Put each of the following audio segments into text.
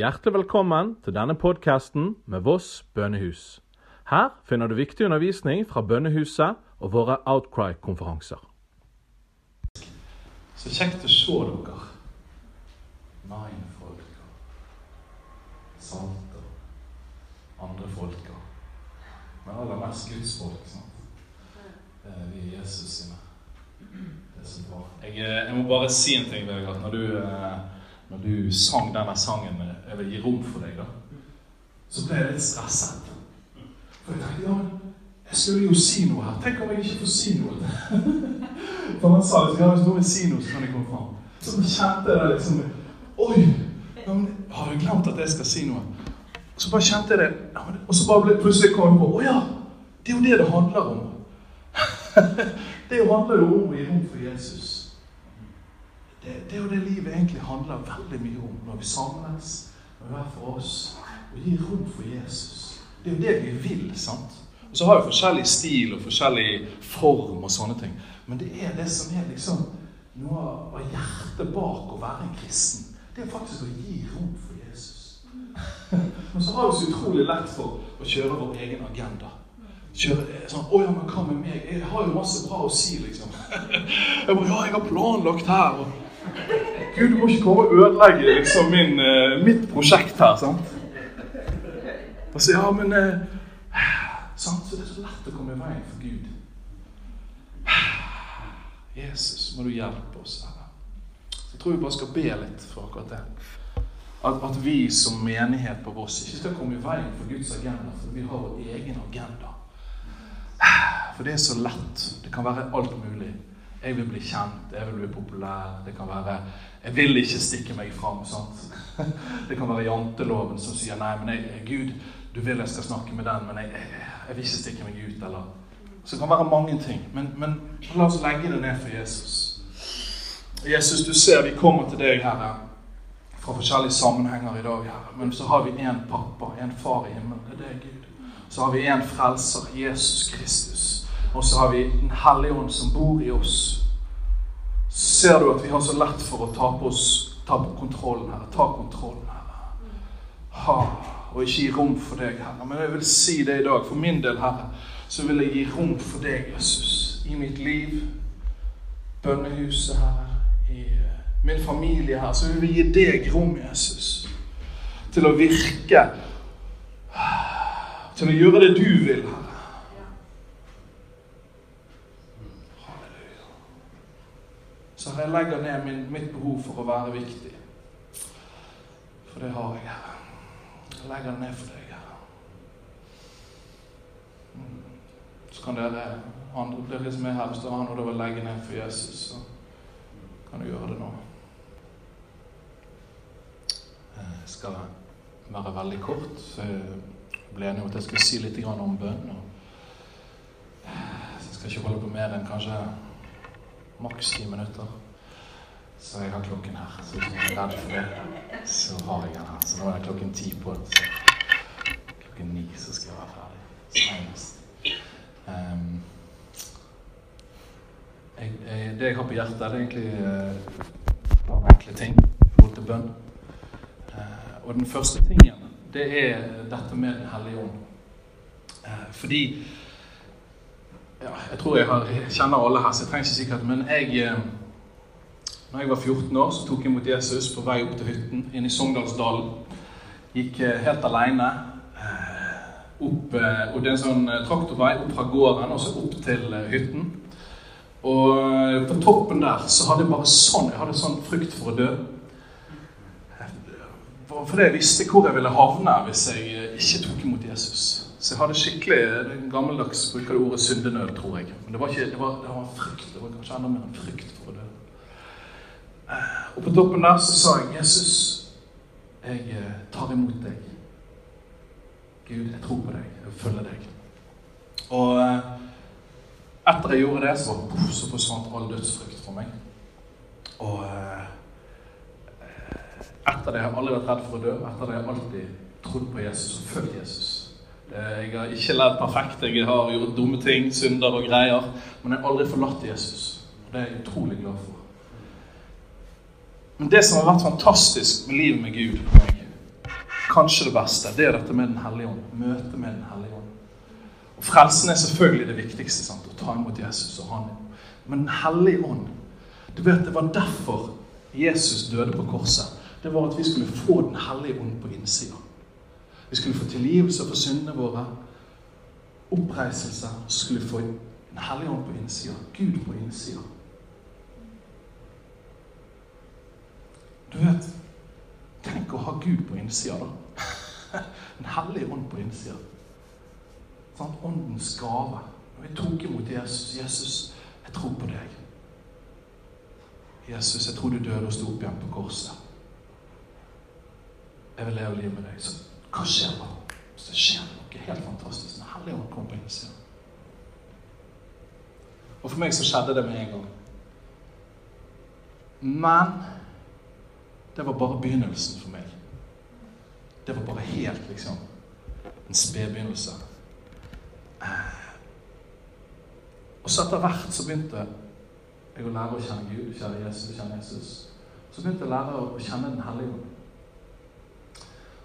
hjertelig velkommen til denne podkasten med Voss bønnehus. Her finner du viktig undervisning fra bønnehuset og våre Outcry-konferanser. Så kjekt å se dere. Nine folka. Salter. Andre folka. Men aller mest Guds folk. sant? Vi er Jesus sine. Det er så bra. Jeg, eh, jeg må bare si en ting, Vegard. Når du, eh, når du sang denne sangen 'Jeg vil gi rom for deg', da, så ble jeg litt stresset. For jeg tenkte ja, jeg skulle jo si noe her. Tenk om jeg ikke får si noe. For han sa hvis noen vil si noe, så kan jeg komme fram. Så kjente jeg det liksom Oi! Har jeg glemt at jeg skal si noe? Så bare kjente jeg det. Og så bare ble, plutselig kom jeg på Å ja! Det er jo det det handler om. det handler jo om å gi rom for Jesus. Det, det er jo det livet egentlig handler veldig mye om når vi samles, når vi er for oss. Å gi rom for Jesus. Det er jo det vi vil. sant? Og Så har vi forskjellig stil og forskjellig form og sånne ting. Men det er det som er liksom noe av hjertet bak å være en kristen. Det er faktisk å gi rom for Jesus. Men så har vi så utrolig lett for å kjøre vår egen agenda. Kjøre sånn 'Å ja, men hva med meg? Jeg har jo masse bra å si', liksom. Jeg bare 'Ja, jeg har planlagt her', og Gud, du må ikke komme og ødelegge liksom min, eh, mitt prosjekt her, sant? Og så, ja, men eh, sant? Så det er så lett å komme i veien for Gud. Jesus, må du hjelpe oss, Herre. Jeg tror vi bare skal be litt for akkurat det. At, at vi som menighet på Voss ikke skal komme i veien for Guds agenda, for vi har vår egen agenda. For det er så lett. Det kan være alt mulig. Jeg vil bli kjent, jeg vil bli populær. Det kan være Jeg vil ikke stikke meg fram. sant? Det kan være janteloven som sier nei, men jeg, Gud, du vil jeg skal snakke med den, men jeg, jeg, jeg vil ikke stikke meg ut. eller... Så det kan være mange ting. Men, men la oss legge det ned for Jesus. Jesus, du ser vi kommer til deg, Herre, fra forskjellige sammenhenger i dag, Herre. Men så har vi én pappa, en far i himmelen. Det er deg, Gud. Så har vi en frelser, Jesus Kristus. Og så har vi Den hellige ånd som bor i oss. Ser du at vi har så lett for å ta på oss ta på kontrollen, her. Ta kontrollen, her. Ha, og ikke gi rom for deg, Herre. Men jeg vil si det i dag. For min del, Herre, så vil jeg gi rom for deg, Jesus. I mitt liv. Bønnehuset, her, I eh, min familie her. Så vil vi gi deg rom, Jesus. Til å virke. Til å gjøre det du vil, Herre. Halleluja. Så legger ned min, mitt behov for å være viktig. For det har jeg, Herre. Jeg legger det ned for deg, Herre. Mm. Så kan dere andre dere som er her, hvis dere har noe dere vil legge ned for Jesus, så kan du gjøre det nå. Jeg skal være veldig kort. så Jeg ble enig om at jeg skulle si litt om bønn. og Så jeg skal ikke holde på mer enn kanskje maks ti minutter. Så jeg har klokken her. Så hvis jeg er redd for det, så har jeg den her. Så nå er det klokken ti på. Så klokken ni så skal jeg være ferdig. Senest. Um, jeg, jeg, det jeg har på hjertet, er egentlig uh, enkle ting i forhold til bønn. Uh, og den første tingen, det er dette med Den hellige ånd. Uh, fordi ja, Jeg tror jeg, har, kjenner alle her, så jeg trenger ikke sikkert Men jeg når jeg var 14 år, så tok jeg imot Jesus på vei opp til hytten inne i Sogndalsdalen. Gikk eh, helt alene. eh, Opp, eh, og det er en sånn traktorvei opp fra gården og så opp til hytten. Og på toppen der så hadde jeg bare sånn Jeg hadde sånn frykt for å dø. For- Fordi jeg visste hvor jeg ville havne hvis jeg ikke tok imot Jesus. Så jeg hadde skikkelig er gammeldags bruker det ordet syndenød, tror jeg. Men det var ikke, det var, det var frykt. Det var kanskje enda mer enn frykt for å dø. Eh, Og på toppen der så sa jeg, Jesus, jeg eh, tar imot deg. Gud, jeg tror på deg. Jeg følger deg. Og eh, etter jeg gjorde det, så, så forsvant all dødsfrykt for meg. Og etter det har jeg aldri vært redd for å dø. Etter det har jeg alltid trodd på Jesus og følt Jesus. Jeg har ikke lært perfekt. Jeg har gjort dumme ting, synder og greier. Men jeg har aldri forlatt Jesus. Og det er jeg utrolig glad for. Men det som har vært fantastisk med livet med Gud kanskje det beste, det er dette med Den hellige ånd. Møtet med Den hellige ånd. Og Frelsen er selvfølgelig det viktigste. sant? Å ta imot Jesus og han. Men Den hellige ånd du vet, Det var derfor Jesus døde på korset. Det var at vi skulle få Den hellige ånd på innsida. Vi skulle få tilgivelse for syndene våre, oppreiselse, så skulle vi få Den hellige ånd på innsida. Gud på innsida. Du vet Tenk å ha Gud på innsida, da. Den hellige ånd på innsida. Sånn, åndens gave. Når vi tok imot Jesus Jesus, jeg tror på deg. Jesus, jeg tror du døde og sto opp igjen på korset. Jeg vil leve livet med deg. Så hva skjer da? Så det skjer noe helt fantastisk. Den hellige ånd kom på innsida. Og for meg så skjedde det med en gang. Men det var bare begynnelsen for meg. Det var bare helt, liksom, en spedbegynnelse. Og så etter hvert så begynte jeg å lære å kjenne Gud, kjenne Jesus, kjenne Jesus. Så begynte jeg å lære å kjenne Den hellige ånd.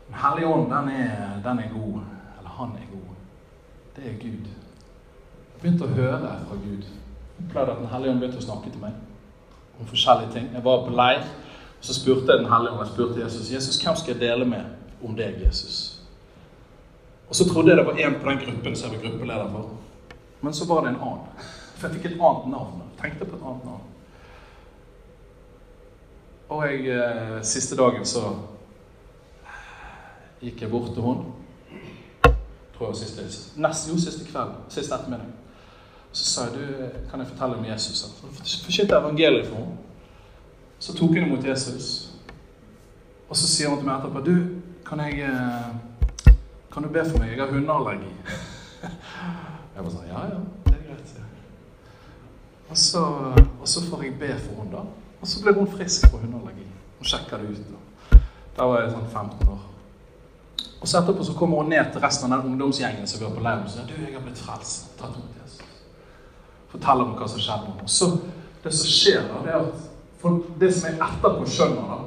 Den hellige ånd, den er, den er god. Eller han er god. Det er Gud. Jeg begynte å høre fra Gud. Jeg opplevde at Den hellige ånd begynte å snakke til meg om forskjellige ting. Jeg var på leir, så spurte jeg Den hellige ånd, jeg spurte Jesus Jesus, hvem skal jeg dele med om deg, Jesus? Og så trodde jeg det var en på den gruppen som jeg var gruppeleder for. Men så var det en annen. For jeg fikk et annet navn. Jeg tenkte på et annet navn. Og jeg, eh, siste dagen så gikk jeg bort til henne. Tror jeg siste, nesten, jo, siste kveld. Siste ettermiddag. Så sa jeg du, kan jeg fortelle om Jesus. Forkynte evangeliet for henne. Så tok hun imot Jesus. Og så sier hun til meg etterpå du, kan jeg eh, kan du be for meg? Jeg har hundeallergi. Jeg var sånn Ja, ja, det er greit. Og så, og så får jeg be for henne, da. Og så ble hun frisk på hundeallergi. Hun sjekka det ut. Da. da var jeg sånn 15 år. Og så etterpå så kommer hun ned til resten av den ungdomsgjengen som vi var på leiren og sier du, jeg har blitt frelst. Tatt imot Jesus. Forteller om hva som skjedde med henne. Og så, det som skjer da, det er at for det som jeg etterpå skjønner, da,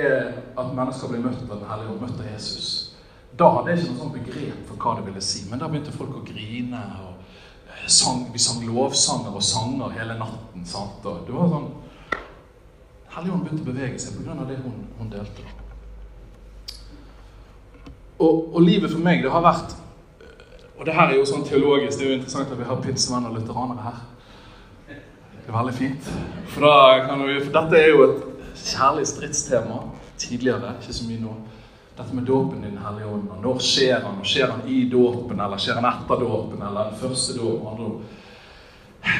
er at mennesker blir møtt av Den hellige og møtt av Jesus. Da hadde jeg ikke noe sånt begrep for hva det ville si, men da begynte folk å grine. og sang, Vi sang lovsanger og sanger hele natten. sant? Og det var sånn Helligånden begynte å bevege seg pga. det hun, hun delte. Og, og, livet for meg, det har vært Og det her er jo sånn teologisk, det er jo interessant at vi har pinsevenner og lutheranere her. Det er veldig fint. For, vi, for dette er jo et kjærlig stridstema tidligere, ikke så mye nå. Dette med dåpen i Den hellige ånd. Når skjer han? Skjer han i dåpen, eller skjer han etter dåpen, eller den første dåpen?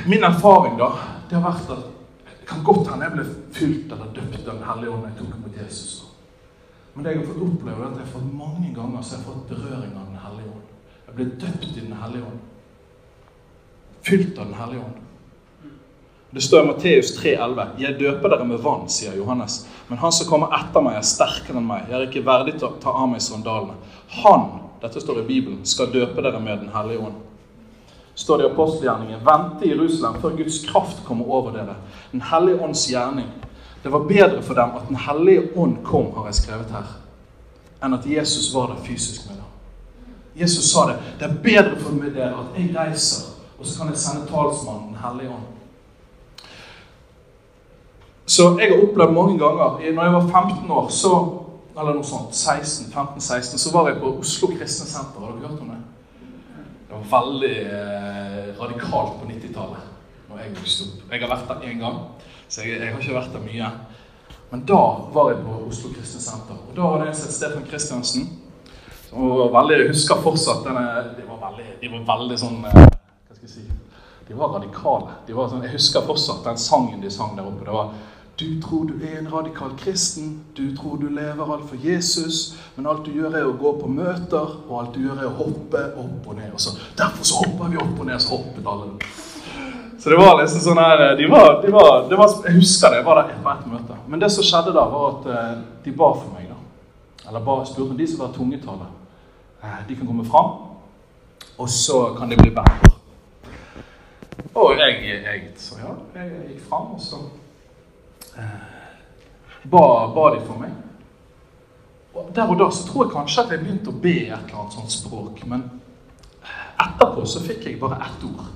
Min erfaring da, det har vært at det kan godt hende jeg ble fylt eller døpt av Den hellige ånd jeg tok imot Jesus. Men det jeg har fått oppleve, er at jeg har fått mange ganger så jeg har fått berøring av Den hellige ånd. Jeg ble døpt i Den hellige ånd. Fylt av Den hellige ånd. Det står i Matteus 3,11.: Jeg døper dere med vann, sier Johannes. Men han som kommer etter meg, er sterkere enn meg. Jeg er ikke verdig til å ta av meg sandalene. Han, dette står i Bibelen, skal døpe dere med Den hellige ånd. Står det i apostelgjerningen. Vente i Jerusalem før Guds kraft kommer over dere. Den hellige ånds gjerning. Det var bedre for dem at Den hellige ånd kom, har jeg skrevet her, enn at Jesus var der fysisk med dem. Jesus sa det. Det er bedre for meg dere at jeg reiser, og så kan jeg sende talsmannen Den hellige ånd. Så jeg har opplevd mange ganger Når jeg var 15 år, så eller noe sånt, 16, 15-16, så var jeg på Oslo Kristne Senter. Har dere hørt om det? Det var veldig eh, radikalt på 90-tallet. når Jeg vokste opp. Jeg har vært der én gang, så jeg, jeg, har ikke vært der mye. Men da var jeg på Oslo Kristne Senter. Og da en som het Stefan Kristiansen. Var veldig, Jeg husker fortsatt denne, de, var veldig, de var veldig sånn eh, Hva skal jeg si De var radikale. De var sånn, jeg husker fortsatt den sangen de sang der oppe. det var du tror du er en radikal kristen. Du tror du lever alt for Jesus. Men alt du gjør, er å gå på møter, og alt du gjør, er å hoppe opp og ned. Og så, derfor så hopper vi opp og ned, så hoppet alle. Så det var liksom sånn her de var, de var, var, Jeg husker det. Jeg var der på ett møte. Men det som skjedde da, var at eh, de ba for meg. da. Eller ba, spurte om de som var tungetale. Eh, de kan komme fram, og så kan de bli bedre. Og jeg, jeg, så ja, jeg gikk fram, og så ba, ba de for meg. Og Der og da så tror jeg kanskje at jeg begynte å be et eller annet sånt språk. Men etterpå så fikk jeg bare ett ord.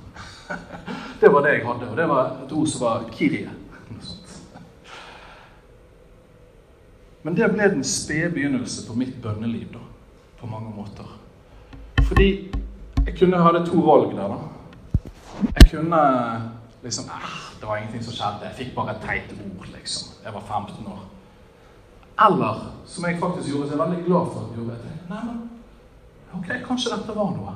Det var det jeg hadde, og det var et ord som var kirie. Men det ble den spede begynnelse på mitt bønneliv, da. På mange måter. Fordi jeg kunne ha to valg der, da. Jeg kunne liksom ah, Det var ingenting som skjedde. Jeg fikk bare et teit ord, liksom. Jeg var 15 år. Eller, som jeg faktisk gjorde, så jeg er veldig glad for at jeg gjorde det. Nei, men ok, kanskje dette var noe.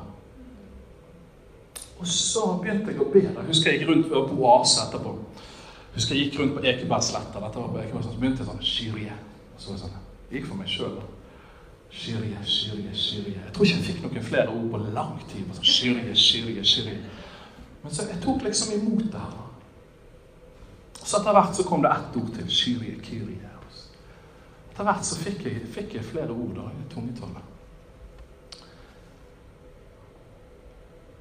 Og så begynte jeg å be. Jeg husker jeg gikk rundt på Oase etterpå. Husker jeg gikk rundt på Ekebergsletta. Dette var på Ekeberg, så begynte jeg sånn Shirie. Så var det sånn, jeg gikk for meg sjøl. Shirie, Shirie, Shirie. Jeg tror ikke jeg fikk noen flere ord på lang tid. Sånn, Shirie, Shirie, Shirie. Men så jeg tok liksom imot det her. Så etter hvert så kom det ett ord til. Shirie, Kyrie. Etter hvert så fikk jeg, fikk jeg flere ord da, i tungetallet.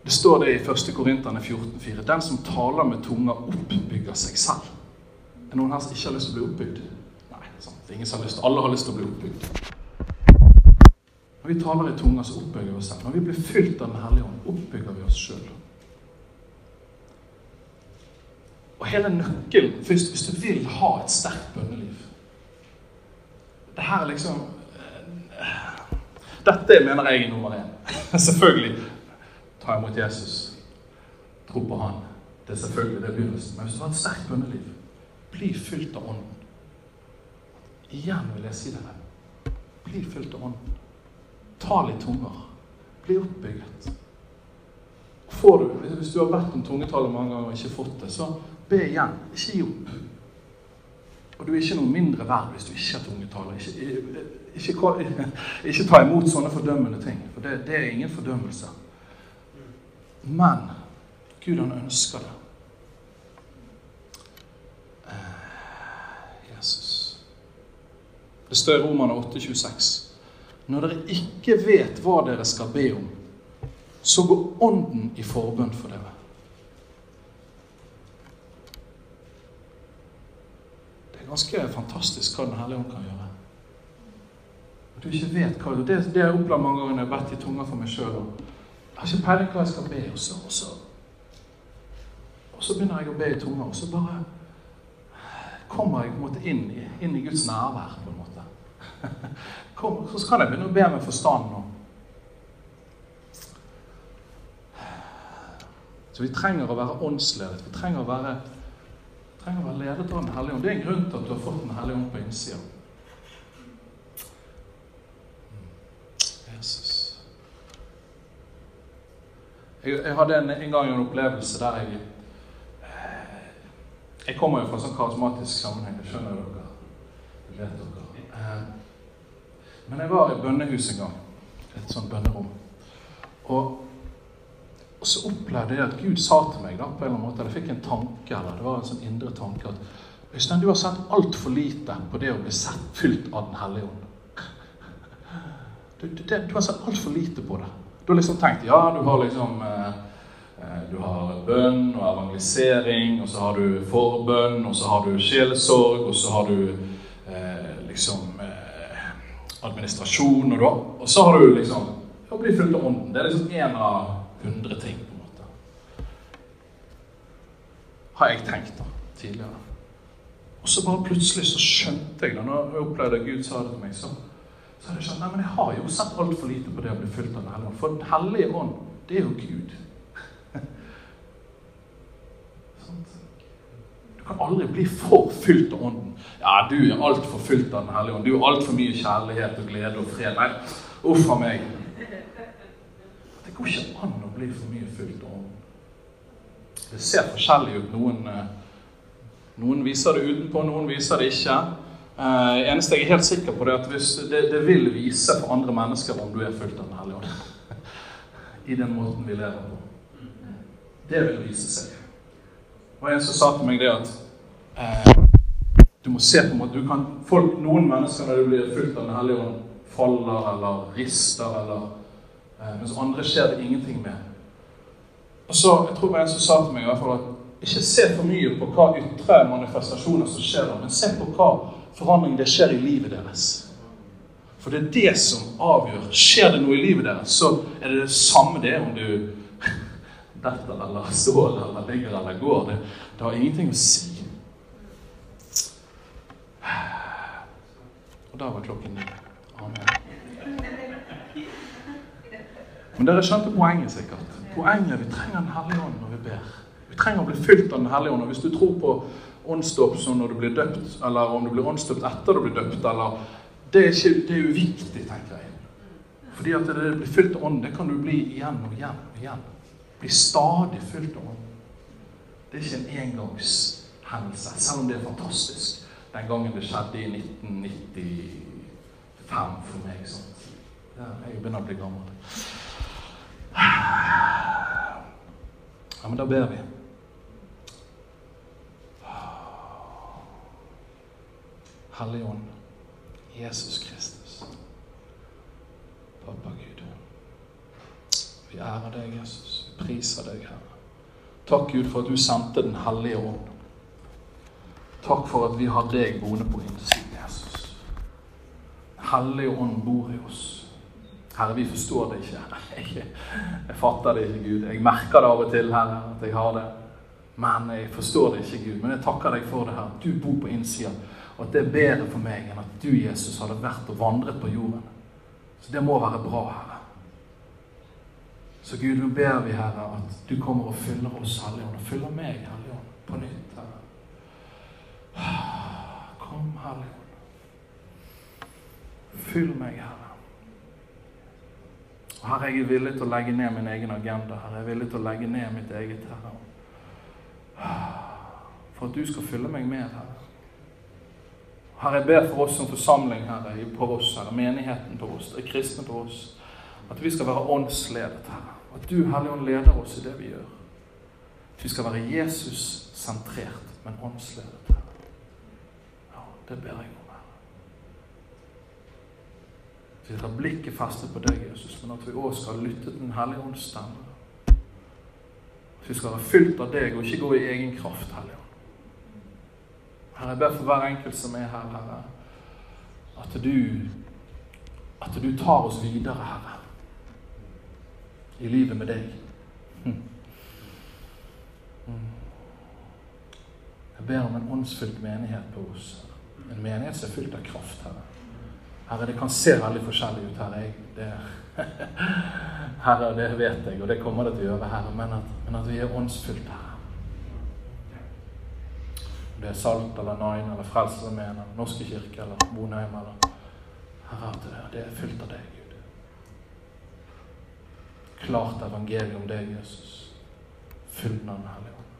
Det står det i 1. Korinterne 14,4. Den som taler med tunga, oppbygger seg selv. Er noen her som ikke har lyst til å bli oppbygd? Nei, sant? det er ingen som har lyst. Alle har lyst til å bli oppbygd. Når vi taler i tunga, så oppbygger vi oss selv. Når vi blir fylt av Den hellige ånd, oppbygger vi oss sjøl. Og hele nøkkelen hvis, hvis du vil ha et sterkt bønneliv Det her er liksom eh, Dette mener jeg er nummer én. Selvfølgelig ta imot Jesus, tro på Han. Det er selvfølgelig det begynnelsen. Men hvis du har et sterkt bønneliv, bli fylt av Ånden. Igjen vil jeg si det. Bli fylt av Ånden. Ta litt tunger. Bli oppbygget. Får du, hvis du har bedt om tungetallet mange ganger og ikke fått det, så be igjen. Ikke gi opp. Og du er ikke noe mindre verd hvis du ikke har tungetaler. Ikke, ikke, ikke, ta imot sånne fordømmende ting. For det, det er ingen fordømmelse. Men Gud, han ønsker det. Eh, Jesus. Det står i Romerne 8,26. Når dere ikke vet hva dere skal be om, så går Ånden i forbønn for dere. Det er ganske fantastisk hva Den hellige ånd kan gjøre. At du ikke vet hva Det, det har jeg opplevd mange ganger når jeg har bedt i tunga for meg sjøl har ikke peiling hva jeg skal be. Og så, og, så, og så begynner jeg å be i tunga, og så bare kommer jeg på en måte inn i, inn i Guds nærvær. på en måte. Kom, så kan jeg begynne å be med forstand. Og. Så vi trenger å være åndsledet. Vi trenger å være, trenger å være ledet av Den hellige ånd. Det er en grunn til at du har fått Den hellige ånd på innsida. Jesus. Jeg, jeg hadde en, en, gang en opplevelse der jeg eh, Jeg kommer jo fra en sånn karismatisk sammenheng, det skjønner dere. Det vet dere. Eh, men jeg var i bønnehus en gang. Et sånt bønnerom. Og, og så opplevde jeg at Gud sa til meg da, på en eller annen måte, eller jeg fikk en tanke, eller det var en sånn indre tanke at Øystein, du har sett altfor lite på det å bli sett fylt av Den hellige ånd. Du, du, du har sett altfor lite på det. Du har liksom tenkt ja, du har liksom eh, eh, du har bønn og evangelisering, og så har du forbønn, og så har du sjelesorg, og så har du eh, liksom eh, administrasjon, og, da, og så har du liksom å bli fulgt av Ånden. Det er liksom én av hundre ting, på en måte. Har jeg tenkt da, tidligere. Og så bare plutselig så skjønte jeg det, når jeg opplevde at Gud sa det til meg. så så hadde jeg skjønt nei, men jeg har jo sett altfor lite på det å bli fylt av Den hellige ånd. For Den hellige ånd, det er jo Gud. Du kan aldri bli for fylt av Ånden. Ja, du er altfor fylt av Den hellige ånd. Du er altfor mye kjærlighet og glede og fred. Nei, uff a meg. Det går ikke an å bli for mye fylt av Ånden. Det ser forskjellig ut. Noen, eh, noen viser det utenpå, noen viser det ikke. Det eneste jeg er helt sikker på, er at det, det, vil vise for andre mennesker om du er fulgt av Den hellige ånd. I den måten vi lever på. Det vil vise seg. Og en som sa til meg det at uh, du må se på en måte, du kan, folk, Noen mennesker når de blir fulgt av Den hellige ånd, faller eller rister, eller mens andre skjer det ingenting med. Og så, Jeg tror det var en som sa til meg i hvert fall at ikke se for mye på hva ytre manifestasjoner som skjer der, men se på hva forandring det skjer i livet deres. For det er det som avgjør. Skjer det noe i livet deres, så er det det samme det om du detter eller står eller ligger eller går. Det, det har ingenting å si. Og da var klokken. Amen. Men dere skjønte poenget sikkert. Poenget vi trenger Den hellige ånd når vi ber. Vi trenger å bli fylt av Den hellige ånd. Og hvis du tror på åndsdåp som når du blir døpt, eller om du blir åndsdøpt etter du blir døpt, eller det er, ikke, det er uviktig, tenker jeg. Fordi at det blir fylt av ånd, det kan du bli igjen og igjen og igjen. Bli stadig fylt av ånd. Det er ikke en engangshendelse, selv om det er fantastisk. Den gangen det skjedde i 1995 for meg. Sant? Ja, jeg begynner å bli gammel. Ja, men da ber vi. Hellige Ånd. Jesus Kristus. Pappa Gud. Vi ærer deg, Jesus. Vi priser deg, Herre. Takk, Gud, for at du sendte Den hellige ånd. Takk for at vi har deg boende på innsiden, Jesus. Hellige ånd bor i oss. Herre, vi forstår det ikke. Jeg, fatter det ikke, Gud. Jeg merker det av og til, Herre, at jeg har det. Men jeg forstår det ikke, Gud. Men jeg takker deg for det, her. Du bor på innsida. Og at det er bedre for meg enn at du, Jesus, hadde vært og vandret på jorden. Så det må være bra, Herre. Så Gud, nå ber vi, Herre, at du kommer og fyller oss, Helligånd, og fyller meg, Helligånd, på nytt, Herre. Kom, Helligånd. Fyll meg, Herre. Herre, jeg er villig til å legge ned min egen agenda. Herre, jeg er villig til å legge ned mitt eget, Herre. For at du skal fylle meg mer, Herre. Herre, jeg ber for oss som forsamling, Herre, på oss, Herre, menigheten på oss, de kristne på oss, at vi skal være åndsledet, Herre. At du, Hellige Ånd, leder oss i det vi gjør. At vi skal være Jesus-sentrert, men åndsledet, Herre. Ja, det ber jeg om, At vi skal blikket festet på deg, Jesus, men at vi òg skal lytte til Den hellige ånds stemme. At vi skal være fylt av deg og ikke gå i egen kraft, Hellige Ånd. Herre, jeg ber for hver enkelt som er her, Herre, at du, at du tar oss videre, Herre, i livet med deg. Jeg ber om en åndsfylt menighet på oss. En menighet som er fylt av kraft, Herre. Herre, det kan se veldig forskjellig ut her. Jeg, det, herre, det vet jeg, og det kommer det til å gjøre, Herre. Men at, men at vi er åndsfylte, Herre. Om det er Salt eller Nine eller Frelsesarmeen eller Norske kirke eller Bonheim eller Herre, det, det er fylt av deg, Gud. Klart evangelium om deg, Jesus. Fyll Den Hellige Ånd.